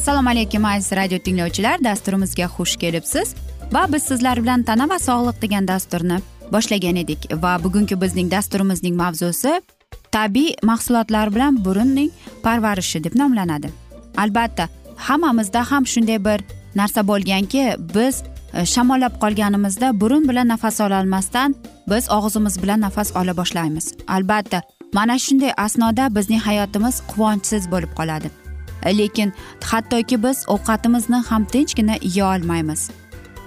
assalomu alaykum aziz radio tinglovchilar. Dasturimizga xush kelibsiz. Va biz sizlar bilan tana va sog'liq degan dasturni boshlagan edik. Va bugungi bizning dasturimizning mavzusi tabiiy mahsulotlar bilan burunning parvarishi deb nomlanadi. Albatta hammamizda ham shunday bir narsa bo'lganki biz e, shamollab qolganimizda burun bilan nafas ololmasdan biz og'zimiz bilan nafas ola boshlaymiz. Albatta mana shunday asnoda bizning hayotimiz quvonchsiz bo'lib qoladi. Lekin hattoki biz ovqatimizni ham tinchgina yeya olmaymiz.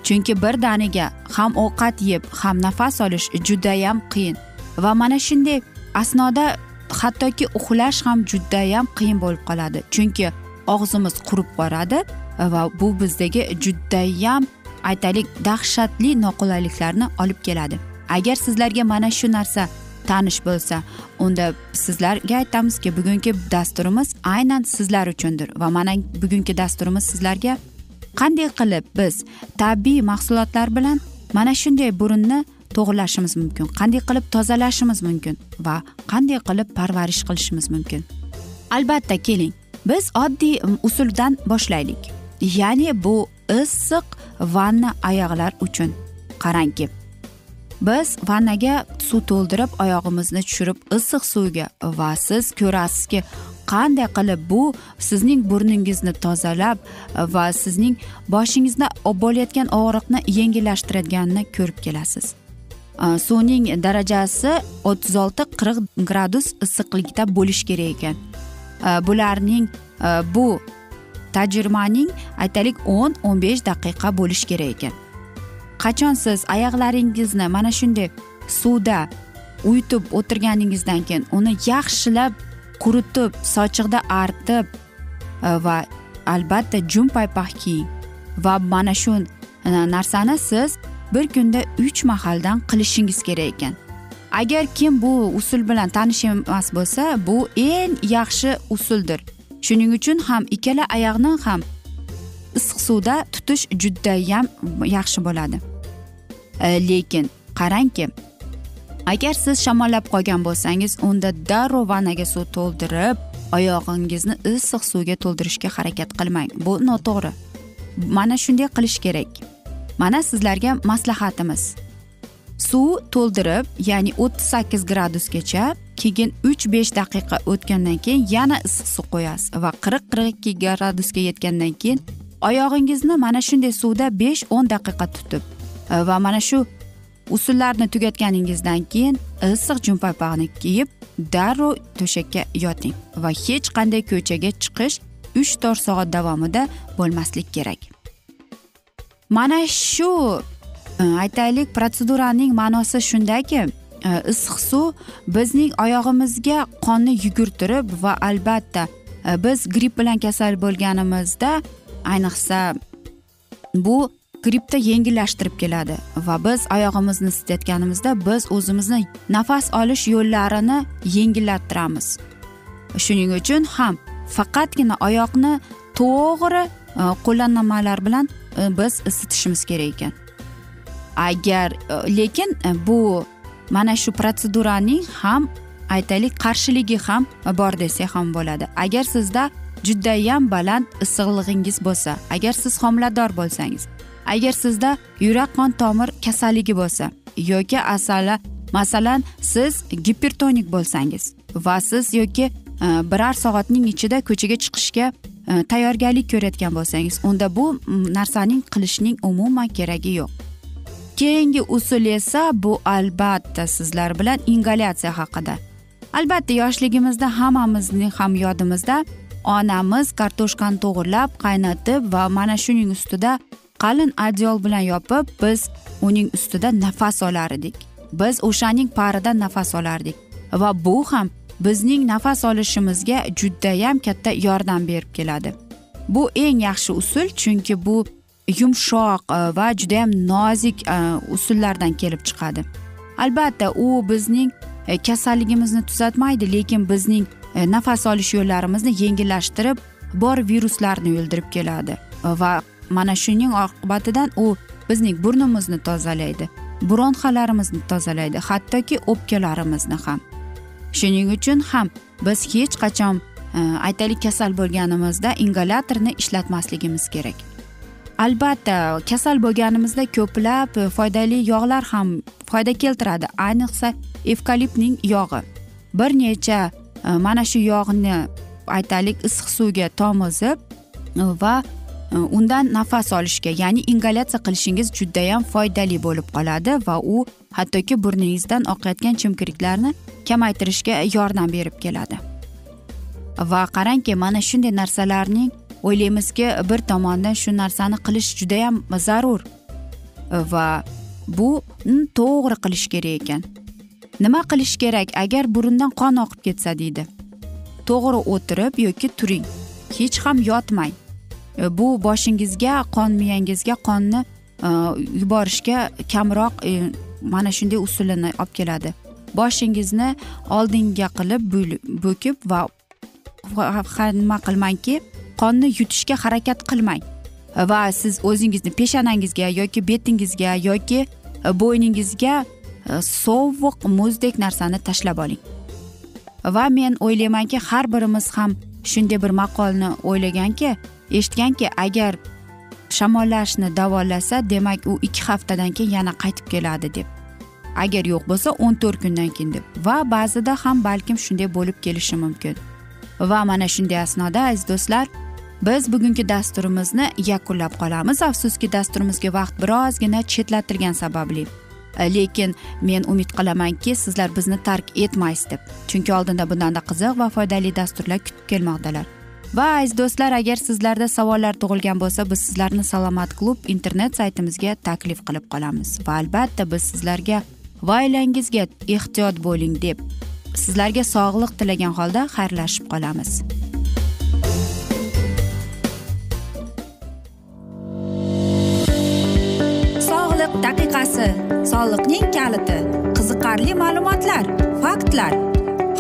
Chunki bir daniga ham ovqat yeb ham nafas olish judayam qiyin. Va mana shunday asnoda hattoki uxlash ham judayam qiyin bo'lib qoladi. Chunki og'zimiz qurib boradi va bu bizdagi judayam aytaylik dahshatli noqulayliklarni olib keladi. Agar sizlarga mana shu narsa tanish bo'lsa unda sizlarga aytamizki bugungi dasturimiz aynan sizlar uchundir. Va mana bugungi dasturimiz sizlarga qanday qilib biz tabiiy mahsulotlar bilan mana shunday burunni to'g'irlashimiz mumkin qanday qilib tozalashimiz mumkin va qanday qilib parvarish qilishimiz mumkin? Albatta keling. Biz oddiy usuldan boshlaylik. Ya'ni bu issiq vanna oyoqlar uchun qarangki biz vannaga suv to'ldirib oyog'imizni tushirib issiq suvga va siz ko'rasizki qanday qilib bu sizning burningizni tozalab e, va sizning boshingizda bo'layotgan og'riqni yengillashtiradiganini ko'rib kelasiz. E, suvning darajasi o'ttiz olti qirq gradus issiqlikda bo'lishi kerak ekan. E, bularning bu tajribaning aytaylik o'n o'n besh daqiqa bo'lishi kerak ekan. Qachon siz oyoqlaringizni mana shunday suvda uyutib o'tirganingizdan keyin uni yaxshilab quritib sochiqda artib e, va albatta jum paypoq kiying. Va mana shu e, narsani siz bir kunda uch mahaldan qilishingiz kerak ekan. Agar kim bu usul bilan tanish emas bo'lsa bu eng yaxshi usuldir. Shuning uchun ham ikkala oyoqni ham issiq suvda tutish judayam yaxshi bo'ladi. E, lekin qarangki agar siz shamollab qolgan bo'lsangiz unda darrov vannaga suv to'ldirib oyog'ingizni issiq suvga to'ldirishga harakat qilmang. Bu noto'g'ri. Mana shunday qilish kerak. Mana sizlarga maslahatimiz. Suv to'ldirib ya'ni o'ttiz sakkiz gradusgacha keyin uch besh daqiqa o'tgandan keyin yana issiq suv qo'yasiz va qirq qirq ikki gradusga yetgandan keyin oyog'ingizni mana shunday suvda besh o'n daqiqa tutib va mana shu usullarni tugatganingizdan keyin issiq junpaypog'ni kiyib darrov to'shakka yoting va hech qanday ko'chaga chiqish uch to'rt soat davomida bo'lmaslik kerak mana shu aytaylik protseduraning ma'nosi shundaki issiq suv bizning oyog'imizga qonni yugurtirib va albatta biz gripp bilan kasal bo'lganimizda ayniqsa bu grippni yengillashtirib keladi va biz oyog'imizni isitayotganimizda biz o'zimizni nafas olish yo'llarini yengillattiramiz. Shuning uchun ham faqatgina oyoqni to'g'ri e, qo'llanmalar bilan e, biz isitishimiz kerak ekan. Agar e, lekin bu mana shu protseduraning ham aytaylik qarshiligi ham bor desak ham bo'ladi. Agar sizda judayam baland issiqlig'ingiz bo'lsa agar siz homilador bo'lsangiz agar sizda yurak qon tomir kasalligi bo'lsa yoki asala masalan siz gipertonik bo'lsangiz va siz yoki e, biror soatning ichida ko'chaga chiqishga e, tayyorgarlik ko'rayotgan bo'lsangiz unda bu narsaning qilishning umuman keragi yo'q. Keyingi usul esa bu albatta sizlar bilan ingalyatsiya haqida. Albatta yoshligimizda hammamizning ham yodimizda onamiz kartoshkani to'g'irlab qaynatib va mana shuning ustida qalin adyol bilan yopib biz uning ustida nafas olar edik. Biz o'shaning paridan nafas olardik. Va bu ham bizning nafas olishimizga judayam katta yordam berib keladi. Bu eng yaxshi usul chunki bu yumshoq e, va judayam nozik e, usullardan kelib chiqadi. Albatta u bizning e, kasalligimizni tuzatmaydi lekin bizning nafas olish yo'llarimizni yengillashtirib bor viruslarni o'ldirib keladi. Va mana shuning oqibatidan u bizning burnimizni tozalaydi bronxalarimizni tozalaydi hattoki o'pkalarimizni ham. Shuning uchun ham biz hech qachon e, aytaylik kasal bo'lganimizda ingalyatorni ishlatmasligimiz kerak. Albatta kasal bo'lganimizda ko'plab foydali yog'lar ham foyda keltiradi. Ayniqsa evkaliptning yog'i. Bir necha e, mana shu yog'ni aytaylik issiq suvga tomizib e, va Э, undan nafas olishga ya'ni ingalyatsiya qilishingiz judayam foydali bo'lib qoladi va u hattoki burningizdan oqayotgan chimkiriklarni kamaytirishga yordam berib keladi. Va qarangki mana shunday narsalarning o'ylaymizki bir tomondan shu narsani qilish judayam zarur. Va bu to'g'ri qilish kerak ekan. Nima qilish kerak? Agar burundan qon oqib ketsa deydi. To'g'ri o'tirib yoki turing. Hech ham yotmang. E, bu boshingizga qon miyangizga qonni e, yuborishga kamroq e, mana shunday usulini olib keladi. Boshingizni oldinga qilib bo'kib va nima qilmangki qonni yutishga harakat qilmang. Va siz o'zingizni peshanangizga yoki betingizga yoki bo'yningizga sovuq muzdek narsani tashlab oling. Va men o'ylaymanki har birimiz ham shunday bir maqolni o'ylaganki eshitganki agar shamollashni davolasa demak u ikki haftadan keyin yana qaytib keladi deb. Agar yo'q bo'lsa o'n to'rt kundan keyin deb. Va ba'zida ham balkim shunday bo'lib kelishi mumkin. Va mana shunday asnoda aziz do'stlar biz bugungi dasturimizni yakunlab qolamiz. Afsuski dasturimizga vaqt birozgina chetlatilgani sababli. Lekin men umid qilamanki sizlar bizni tark etmaysiz deb. Chunki oldinda bundanda qiziq va foydali dasturlar kutib kelmoqdalar. Va aziz do'stlar agar sizlarda savollar tug'ilgan bo'lsa biz sizlarni salomat klub internet saytimizga taklif qilib qolamiz va albatta biz sizlarga va oilangizga ehtiyot bo'ling deb sizlarga sog'liq tilagan holda xayrlashib qolamiz. Sog'liq daqiqasi soliqning kaliti qiziqarli ma'lumotlar faktlar.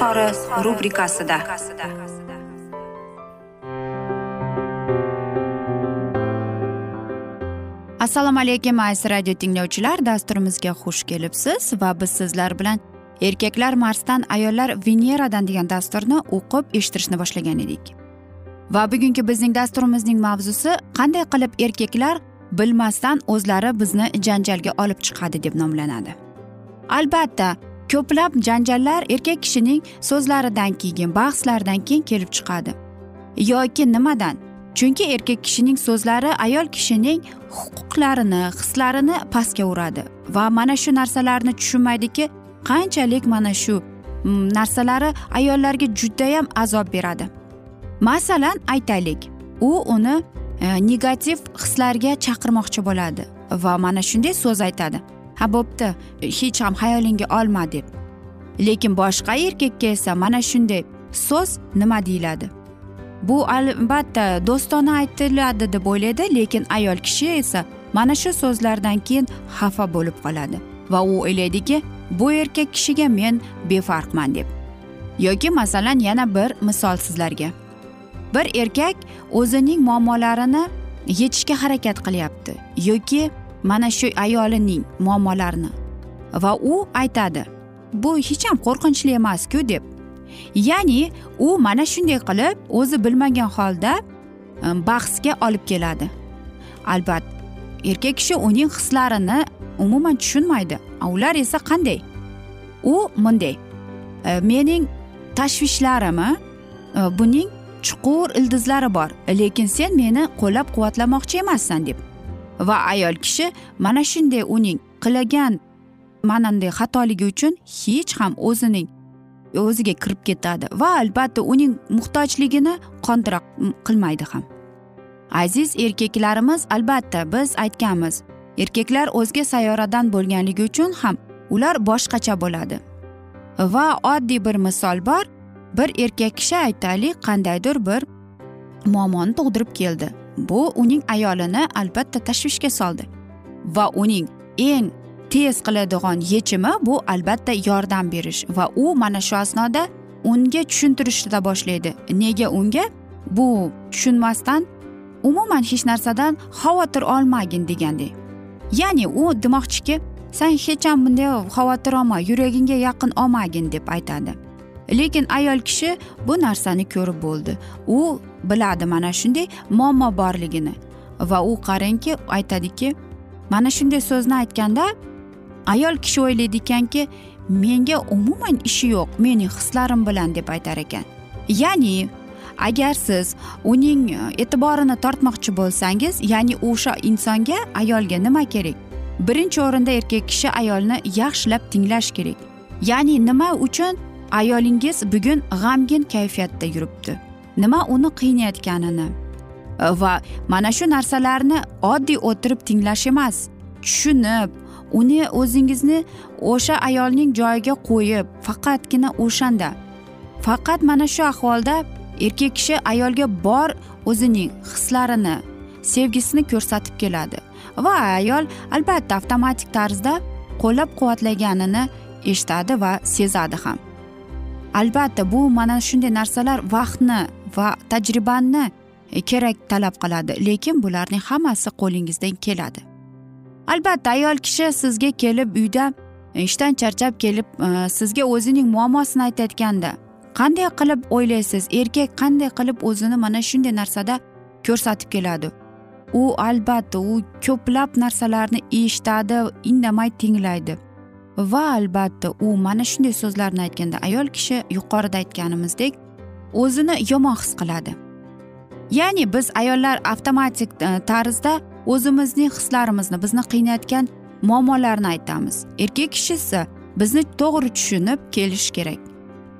izhori rubrikasida. Assalomu alaykum aziz radio tinglovchilar. Dasturimizga xush kelibsiz va biz sizlar bilan erkaklar marsdan ayollar veneradan degan dasturni o'qib eshittirishni boshlagan edik. Va bugungi bizning dasturimizning mavzusi qanday qilib erkaklar bilmasdan o'zlari bizni janjalga olib chiqadi deb nomlanadi. Albatta ko'plab janjallar erkak kishining so'zlaridan keyin bahslardan keyin kelib chiqadi. Yoki nimadan? Chunki erkak kishining so'zlari ayol kishining huquqlarini hislarini pastga uradi. Va mana shu narsalarni tushunmaydiki qanchalik mana shu mm, narsalari ayollarga judayam azob beradi. Masalan aytaylik u uni e, negativ hislarga chaqirmoqchi bo'ladi va mana shunday so'z aytadi. Ha bo'pti. Hech ham xayolingga olma deb. Lekin boshqa erkakka esa mana shunday so'z nima deyiladi? Bu albatta do'stona aytiladi deb o'ylaydi lekin ayol kishi esa mana shu so'zlardan keyin xafa bo'lib qoladi va u o'ylaydiki bu erkak kishiga men befarqman deb. Yoki masalan yana bir misol sizlarga. Bir erkak o'zining muammolarini yechishga harakat qilyapti yoki mana shu ayolining muammolarini. Va u aytadi bu hech ham qo'rqinchli emasku deb. Ya'ni u mana shunday qilib o'zi bilmagan holda e, bahsga olib keladi. Albatta erkak kishi uning hislarini umuman tushunmaydi ular esa qanday? U bunday e, mening tashvishlarim e, buning chuqur ildizlari bor lekin sen meni qo'llab quvvatlamoqchi emassan deb. Va ayol kishi mana shunday uning qilagan mananday xatoligi uchun hech ham o'zining o'ziga kirib ketadi va albatta uning muhtojligini qondira qilmaydi ham. Aziz erkaklarimiz albatta biz aytganmiz erkaklar o'zga sayyoradan bo'lganligi uchun ham ular boshqacha bo'ladi. Va oddiy bir misol bor bir erkak kishi aytaylik qandaydir bir muammoni tug'dirib keldi. Bu uning ayolini albatta tashvishga soldi. Va uning eng tez qiladigan yechimi bu albatta yordam berish. Va u mana shu asnoda unga tushuntirishda boshlaydi. Nega unga? Bu tushunmasdan umuman hech narsadan xavotir olmagin degandek ya'ni u demoqchiki san hech ham bunday xavotir olma yuragingga yaqin olmagin deb aytadi. Lekin ayol kishi bu narsani ko'rib bo'ldi. U biladi mana shunday muammo borligini va u qarangki aytadiki mana shunday so'zni aytganda ayol kishi o'ylaydi ekanki menga umuman ishi yo'q mening hislarim bilan deb aytar ekan. Ya'ni agar siz uning e, e'tiborini tortmoqchi bo'lsangiz ya'ni o'sha insonga ayolga nima kerak? Birinchi o'rinda erkak kishi ayolni yaxshilab tinglash kerak. Ya'ni nima uchun ayolingiz bugun g'amgin kayfiyatda yuribdi. Nima uni qiynayotganini va mana shu narsalarni oddiy o'tirib tinglash emas tushunib uni o'zingizni o'sha ayolning joyiga qo'yib faqatgina o'shanda. Faqat mana shu ahvolda erkak kishi ayolga bor o'zining hislarini sevgisini ko'rsatib keladi va ayol albatta avtomatik tarzda qo'llab quvvatlaganini eshitadi va sezadi ham. Albatta bu mana shunday narsalar vaqtni va tajribani kerak talab qiladi lekin bularning hammasi qo'lingizdan keladi. Albatta ayol kishi sizga kelib uyda ishdan charchab kelib e, sizga o'zining muammosini aytayotganda qanday qilib o'ylaysiz? Erkak qanday qilib o'zini mana shunday narsada ko'rsatib keladi? U albatta u ko'plab narsalarni eshitadi indamay tinglaydi. Va albatta u mana shunday so'zlarni aytganda ayol kishi yuqorida aytganimizdek o'zini yomon his qiladi. Ya'ni biz ayollar avtomatik e, tarzda o'zimizning hislarimizni bizni qiynayotgan muammolarni aytamiz. Erkak kishi esa bizni to'g'ri tushunib kelishi kerak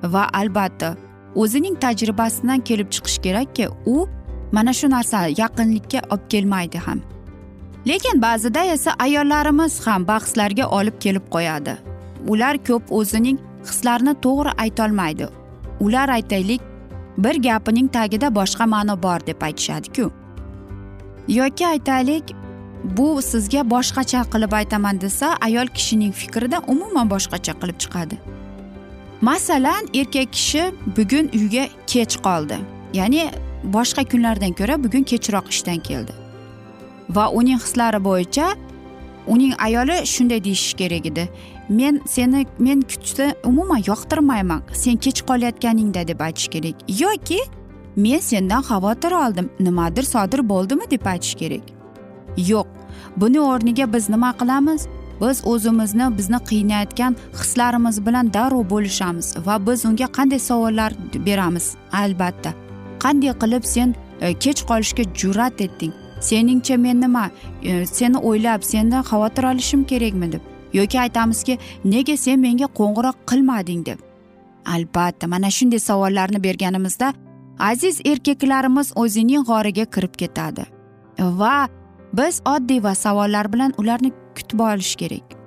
va albatta o'zining tajribasidan kelib chiqish kerakki u mana shu narsa yaqinlikka olib kelmaydi ham. Lekin ba'zida esa ayollarimiz ham bahslarga olib kelib qo'yadi. Ular ko'p o'zining hislarini to'g'ri aytolmaydi. Ular aytaylik bir gapining tagida boshqa ma'no bor deb aytishadiku. Yoki aytaylik bu sizga boshqacha qilib aytaman desa ayol kishining fikrida umuman boshqacha qilib chiqadi. Masalan erkak kishi bugun uyga kech qoldi. Ya'ni boshqa kunlardan ko'ra bugun kechroq ishdan keldi. Va uning hislari bo'yicha uning ayoli shunday deyishi kerak edi. Men seni men kutishni umuman yoqtirmayman. Sen kech qolayotganingda deb aytish kerak. Yoki men sendan xavotir oldim. Nimadir sodir bo'ldimi deb aytish kerak. Yo'q. Buni o'rniga biz nima qilamiz? Biz o'zimizni bizni qiynayotgan hislarimiz bilan darrov bo'lishamiz va biz unga qanday savollar beramiz? Albatta. Qanday qilib sen e, kech qolishga jur'at etding? Seningcha men nima? E, seni o'ylab sendan xavotir olishim kerakmi deb. Yoki aytamizki nega sen menga qo'ng'iroq qilmading deb. Albatta mana shunday savollarni berganimizda aziz erkaklarimiz o'zining g'origa kirib ketadi. Va biz oddiy va savollar bilan ularni kutib olish kerak.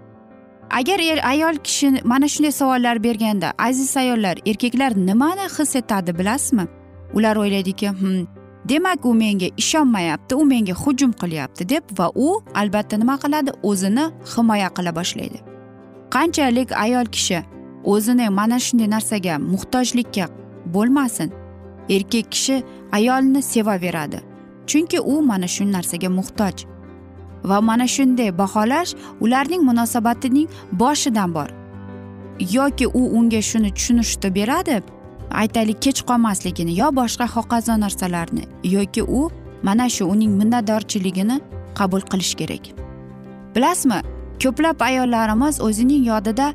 Agar er ayol kishi mana shunday savollar berganda aziz ayollar erkaklar nimani his etadi bilasizmi? Ular o'ylaydiki hm demak u menga ishonmayapti u menga hujum qilyapti deb va u albatta nima qiladi? O'zini himoya qila boshlaydi. Qanchalik ayol kishi o'zini mana shunday narsaga muhtojlikka bo'lmasin erkak kishi ayolni sevaveradi. Chunki u mana shu narsaga muhtoj va mana shunday baholash ularning munosabatining boshidan bor. Yoki u unga shuni tushunishni beradi aytaylik kech qolmasligini yo boshqa hokazo narsalarni yoki u mana shu uning minnatdorchiligini qabul qilish kerak. Bilasizmi ko'plab ayollarimiz o'zining yodida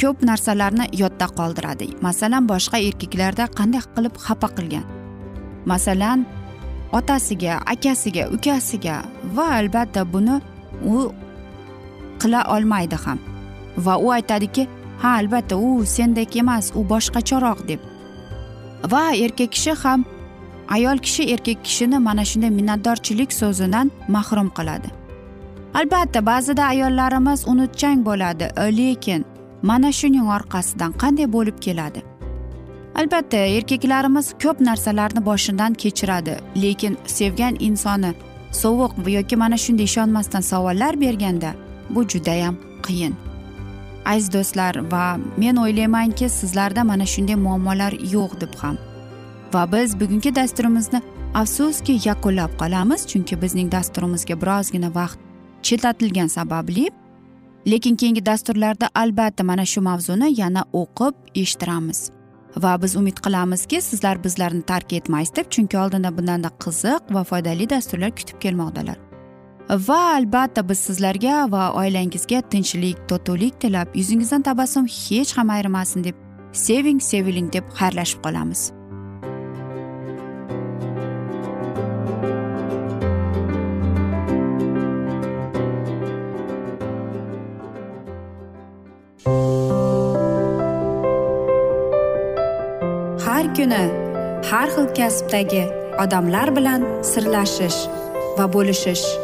ko'p narsalarni yodda qoldiradi. Masalan boshqa erkaklarda qanday qilib xafa qilgan? Masalan otasiga akasiga ukasiga va albatta buni u qila olmaydi ham. Va u aytadiki ha albatta u sendek emas u boshqacharoq deb. Va erkak kishi ham ayol kishi erkak kishini mana shunday minnatdorchilik so'zidan mahrum qiladi. Albatta ba'zida ayollarimiz unutchang bo'ladi e, lekin mana shuning orqasidan qanday bo'lib keladi? Albatta erkaklarimiz ko'p narsalarni boshidan kechiradi lekin sevgan insoni sovuq yoki mana shunday ishonmasdan savollar berganda bu judayam qiyin. Aziz do'stlar va men o'ylaymanki sizlarda mana shunday muammolar yo'q deb ham. Va biz bugungi dasturimizni afsuski yakunlab qolamiz chunki bizning dasturimizga birozgina vaqt chetlatilgani sababli. Lekin keyingi dasturlarda albatta mana shu mavzuni yana o'qib eshittiramiz. Va biz umid qilamizki sizlar bizlarni tark etmaysiz deb chunki oldinda bundanda qiziq va foydali dasturlar kutib kelmoqdalar. Va albatta biz sizlarga va oilangizga tinchlik totuvlik tilab yuzingizdan tabassum hech ham ayrimasin deb seving seviling deb xayrlashib qolamiz. Har kuni har xil kasbdagi odamlar bilan sirlashish va bo'lishish.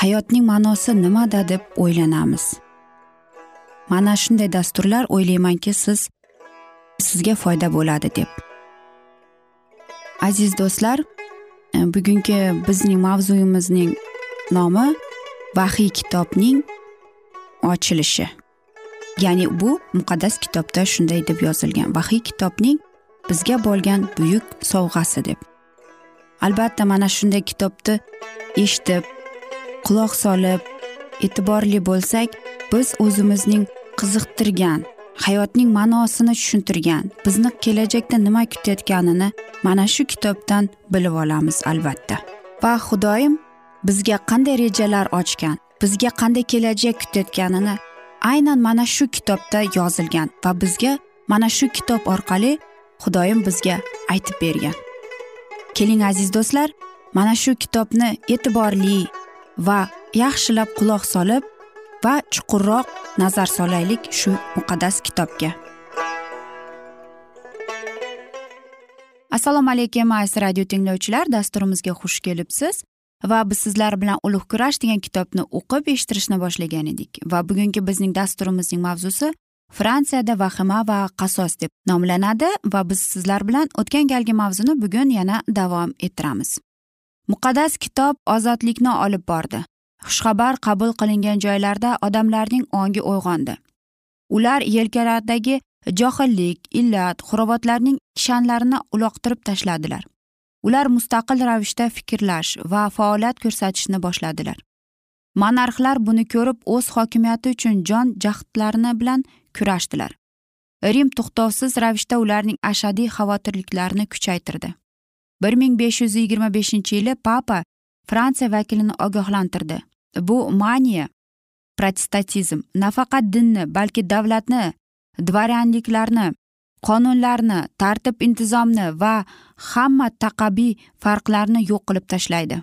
hayotning ma'nosi nimada deb o'ylanamiz. Mana shunday dasturlar o'ylaymanki siz sizga foyda bo'ladi deb. Aziz do'stlar e, bugungi bizning mavzuyimizning nomi vahiy kitobning ochilishi. Ya'ni bu muqaddas kitobda shunday deb yozilgan. Vahiy kitobning bizga bo'lgan buyuk sovg'asi deb. Albatta mana shunday kitobni eshitib quloq solib e'tiborli bo'lsak biz o'zimizning qiziqtirgan hayotning ma'nosini tushuntirgan bizni kelajakda nima kutayotganini mana shu kitobdan bilib olamiz albatta. Va xudoyim bizga qanday rejalar ochgan bizga qanday kelajak kutayotganini aynan mana shu kitobda yozilgan va bizga mana shu kitob orqali xudoyim bizga aytib bergan. Keling aziz do'stlar mana shu kitobni e'tiborli va yaxshilab quloq solib va chuqurroq nazar solaylik shu muqaddas kitobga. Assalomu alaykum aziz radio tinglovchilar. Dasturimizga xush kelibsiz va biz sizlar bilan ulug' kurash degan kitobni o'qib eshittirishni boshlagan edik va bugungi bizning dasturimizning mavzusi fransiyada vahima va qasos deb nomlanadi va biz sizlar bilan o'tgan galgi mavzuni bugun yana davom ettiramiz. Muqaddas kitob ozodlikni olib bordi. Xushxabar qabul qilingan joylarda odamlarning ongi uyg'ondi. Ular yelkalaridagi johillik illat xurovotlarning kishanlarini uloqtirib tashladilar. Ular mustaqil ravishda fikrlash va faoliyat ko'rsatishni boshladilar. Monarxlar buni ko'rib o'z hokimiyati uchun jon jahdlarini bilan kurashdilar. Rim to'xtovsiz ravishda ularning ashadiy xavotirliklarini kuchaytirdi. Bir ming besh yuz yigirma beshinchi yili papa fransiya vakilini ogohlantirdi. Bu maniya protestantizm nafaqat dinni balki davlatni dvoryanliklarni qonunlarni tartib intizomni va hamma taqabiy farqlarni yo'q qilib tashlaydi.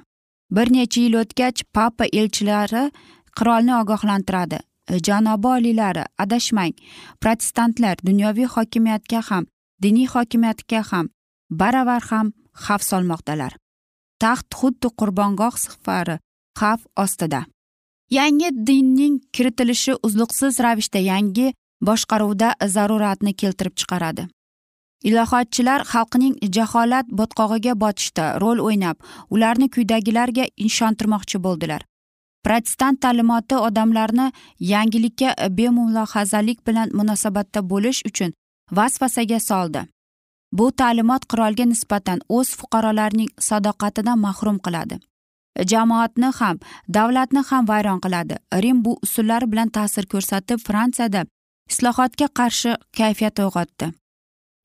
Bir necha yil o'tgach papa elchilari qirolni ogohlantiradi. Janobi oliylari adashmang protestantlar dunyoviy hokimiyatga ham diniy hokimiyatga ham baravar ham xavf solmoqdalar. Taxt xuddi qurbongoh sifari xavf ostida. Yangi dinning kiritilishi uzluqsiz ravishda yangi boshqaruvda zaruratni keltirib chiqaradi. Ilohotchilar xalqning jaholat botqog'iga botishda rol o'ynab ularni quyidagilarga ishontirmoqchi bo'ldilar. Protestant ta'limoti odamlarni yangilikka bemulohazalik bilan munosabatda bo'lish uchun vasvasaga soldi. Bu ta'limot qirolga nisbatan o'z fuqarolarining sadoqatidan mahrum qiladi. Jamoatni ham davlatni ham vayron qiladi. Rim bu usullar bilan ta'sir ko'rsatib fransiyada islohotga qarshi kayfiyat uyg'otdi.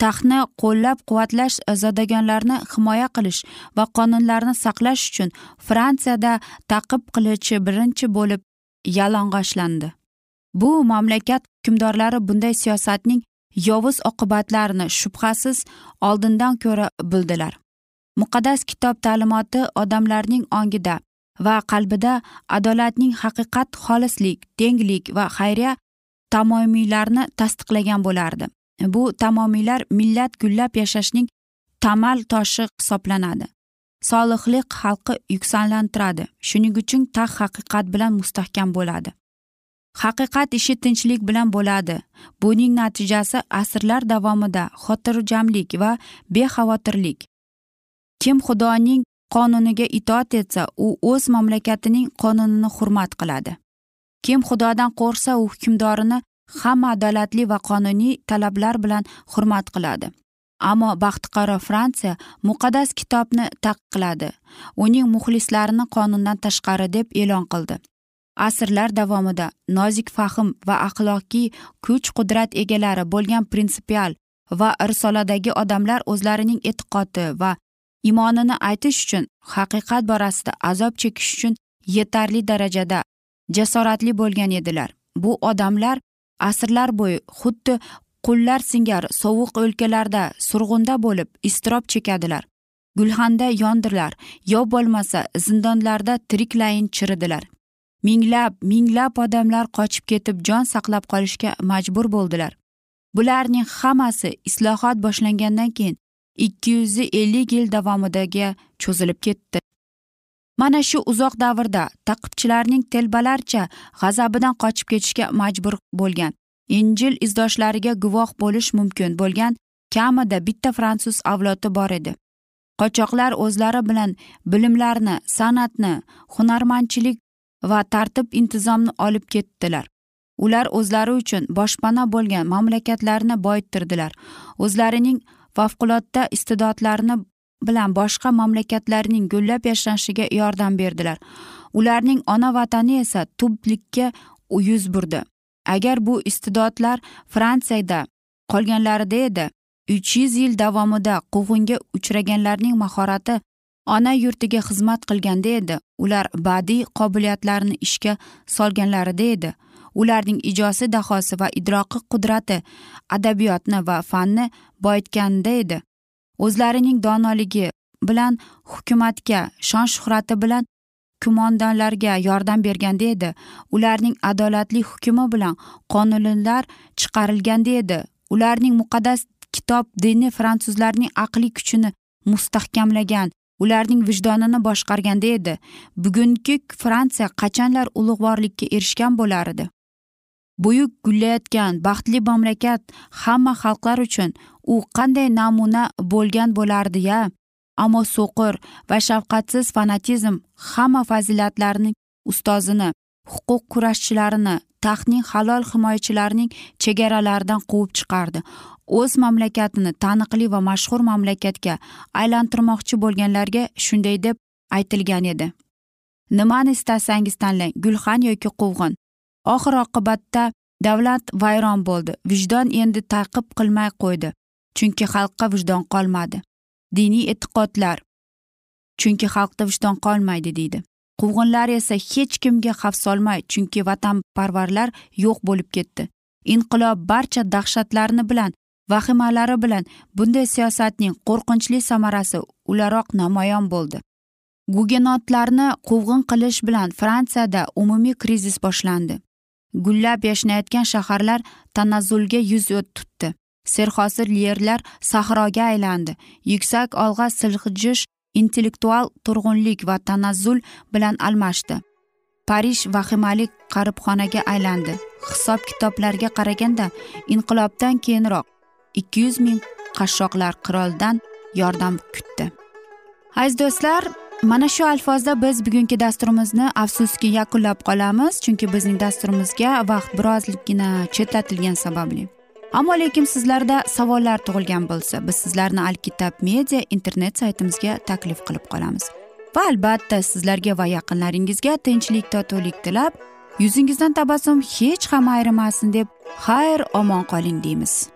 Taxtni qo'llab quvvatlash zodagonlarni himoya qilish va qonunlarni saqlash uchun fransiyada taqib qilichi birinchi bo'lib yalang'ochlandi bu mamlakat hukmdorlari bunday siyosatning yovuz oqibatlarini shubhasiz oldindan ko'ra bildilar. Muqaddas kitob ta'limoti odamlarning ongida va qalbida adolatning haqiqat xolislik tenglik va xayriya tamomiylarni tasdiqlagan bo'lardi. Bu tamomiylar millat gullab yashashning tamal toshi hisoblanadi. Solihlik xalqi yuksallantiradi. Shuning uchun taxt haqiqat bilan mustahkam bo'ladi. Haqiqat ishi tinchlik bilan bo'ladi. Buning natijasi asrlar davomida xotirjamlik va bexavotirlik. Kim xudoning qonuniga itoat etsa u o'z mamlakatining qonunini hurmat qiladi. Kim xudodan qo'rqsa u hukmdorini hamma adolatli va qonuniy talablar bilan hurmat qiladi. Ammo baxtiqaro fransiya muqaddas kitobni taqiqladi uning muxlislarini qonundan tashqari deb e'lon qildi. Asrlar davomida nozik fahm va axloqiy kuch qudrat egalari bo'lgan prinsipial va risoladagi odamlar o'zlarining e'tiqodi va iymonini aytish uchun haqiqat borasida azob chekish uchun yetarli darajada jasoratli bo'lgan edilar. Bu odamlar asrlar bo'yi xuddi qullar singar sovuq o'lkalarda surg'unda bo'lib iztirob chekadilar. Gulxanda yondilar yo bo'lmasa zindonlarda tiriklayin chiridilar. Minglab minglab odamlar qochib ketib jon saqlab qolishga majbur bo'ldilar. Bularning hammasi islohot boshlangandan keyin ikki yuz ellik yil davomidaga cho'zilib ketdi. Mana shu uzoq davrda taqibchilarning telbalarcha g'azabidan qochib ketishga majbur bo'lgan injil izdoshlariga guvoh bo'lish mumkin bo'lgan kamida bitta fransuz avlodi bor edi. Qochoqlar o'zlari bilan bilimlarni san'atni hunarmandchilik va tartib intizomni olib ketdilar. Ular o'zlari uchun boshpana bo'lgan mamlakatlarni boyittirdilar. O'zlarining favqulodda iste'dodlarini bilan boshqa mamlakatlarning gullab yashnashiga yordam berdilar. Ularning ona vatani esa tublikka yuz burdi. Agar bu iste'dodlar fransiyada qolganlarida edi uch yuz yil davomida quvg'inga uchraganlarning mahorati ona yurtiga xizmat qilganda edi. Ular badiiy qobiliyatlarini ishga solganlarida edi. Ularning ijosi dahosi va idroqi qudrati adabiyotni va fanni boyitganda edi. O'zlarining donoligi bilan hukumatga shon shuhrati bilan kumondanlarga yordam berganda edi. Ularning adolatli hukmi bilan qonunlar chiqarilganda edi. Ularning muqaddas kitob dini fransuzlarning aqliy kuchini mustahkamlagan ularning vijdonini boshqarganda edi. Bugungi fransiya qachonlar ulug'vorlikka erishgan bo'lar edi? Buyuk gullayotgan baxtli mamlakat hamma xalqlar uchun u qanday namuna bo'lgan bo'lardi ya? Ammo so'qir va shafqatsiz fanatizm hamma fazilatlarning ustozini huquq kurashchilarini taxtning halol himoyachilarining chegaralaridan quvib chiqardi. O'z mamlakatini taniqli va mashhur mamlakatga aylantirmoqchi bo'lganlarga shunday deb aytilgan edi. Nimani istasangiz tanlang gulxan yoki quvg'in? Oxir oqibatda davlat vayron bo'ldi. Vijdon endi taqib qilmay qo'ydi chunki xalqqa vijdon qolmadi. Diniy e'tiqodlar. Chunki xalqda vijdon qolmaydi deydi. Quvg'inlar esa hech kimga xavf solmay chunki vatanparvarlar yo'q bo'lib ketdi. Inqilob barcha dahshatlarni bilan vahimalari bilan bunday siyosatning qo'rqinchli samarasi ularoq namoyon bo'ldi. Gugenotlarni quvg'in qilish bilan fransiyada umumiy krizis boshlandi. Gullab yashnayotgan shaharlar tanazzulga yuz tutdi. Serhosil yerlar sahroga aylandi. Yuksak olg'a siljish intellektual turg'unlik va tanazzul bilan almashdi. Parij vahimali qaribxonaga aylandi. Hisob kitoblarga qaraganda inqilobdan keyinroq ikki yuz ming qashshoqlar qiroldan yordam kutdi. Aziz do'stlar mana shu alfozda biz bugungi dasturimizni afsuski yakunlab qolamiz chunki bizning dasturimizga vaqt birozgina chetlatilgani sababli. Ammo lekin sizlarda savollar tug'ilgan bo'lsa biz sizlarni alkitab media internet saytimizga taklif qilib qolamiz. Va albatta sizlarga va yaqinlaringizga tinchlik totuvlik tilab yuzingizdan tabassum hech ham ayrimasin deb xayr omon qoling deymiz.